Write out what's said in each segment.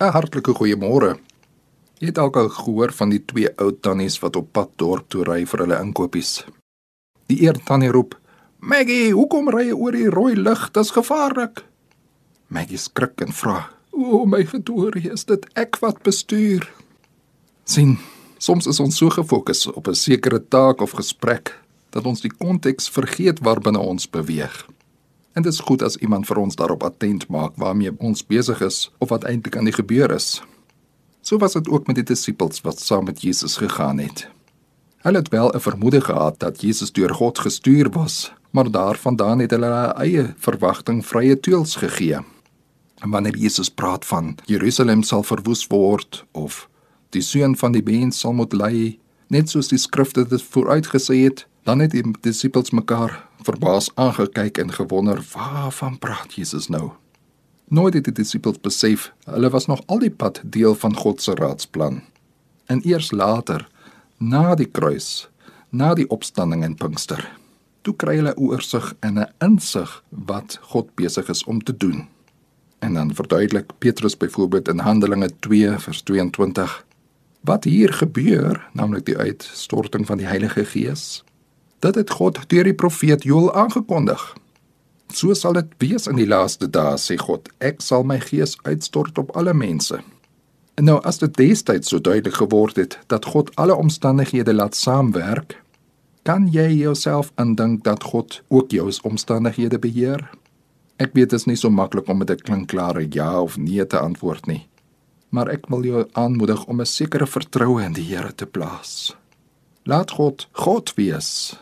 'n Hartlike goeiemôre. Jy het al gehoor van die twee ou tannies wat op pad dorp toe ry vir hulle inkopies. Die een tannie roep: "Maggie, hoekom ry jy oor die rooi lig? Dit is gevaarlik." Maggie skrik en vra: "O my verdorie, is dit ek wat bestuur?" Sien, soms is ons so gefokus op 'n sekere taak of gesprek dat ons die konteks vergeet waarbinne ons beweeg. En dit is goed as iemand vir ons daarop attent maak waarmee ons besig is of wat eintlik aan die gebeur is. So was dit ook met die disippels wat saam met Jesus gegaan het. Hulle het wel 'n vermoede gehad dat Jesus deur God gestuur was, maar daarvandaan het hulle hulle eie verwagting vrye teels gegee. En wanneer Jesus praat van Jerusalem sal verwoes word of die seun van die mens sal moet ly, net soos die skrifte dit vooruitgesê het, dan het die disippels mekaar verbaas aangekyk en gewonder waarvan praat Jesus nou. Nooit het die disippels besef hulle was nog al die pad deel van God se raadsplan. En eers later, na die kruis, na die opstanding en Pinkster, toe kry hulle oorsig en 'n insig wat God besig is om te doen. En dan verduidelik Petrus byvoorbeeld in Handelinge 2 vers 22 wat hier gebeur, naamlik die uitstorting van die Heilige Gees Dit het God deur die profeet Joël aangekondig. So sal dit wees in die laaste dae, sê God. Ek sal my gees uitstort op alle mense. En nou as dit destyds so duidelik geword het dat God alle omstandighede laat saamwerk, kan jy jouself aandink dat God ook jou omstandighede beheer? Ek weet dit is nie so maklik om met 'n klinkklare ja of nee te antwoord nie. Maar ek wil jou aanmoedig om 'n sekere vertroue in die Here te plaas. Laat God God wees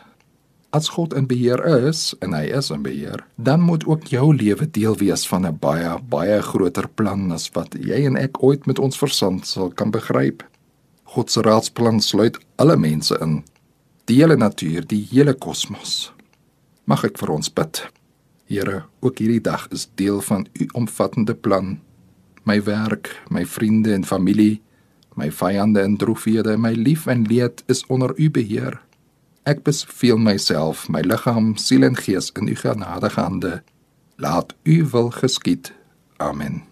As God in beheer is en hy is in beheer, dan moet ook jou lewe deel wees van 'n baie baie groter plan as wat jy en ek ooit met ons verstand sal kan begryp. God se raadsplan sluit alle mense in, die hele natuur, die hele kosmos. Mag ek vir ons bid. Here, ook hierdie dag is deel van u omvattende plan. My werk, my vriende en familie, my vyande en droefhede, my lief en leed is onder u beheer. Ek beveel myself, my liggaam, siel en gees in u genadige hande. Laat u wil geskied. Amen.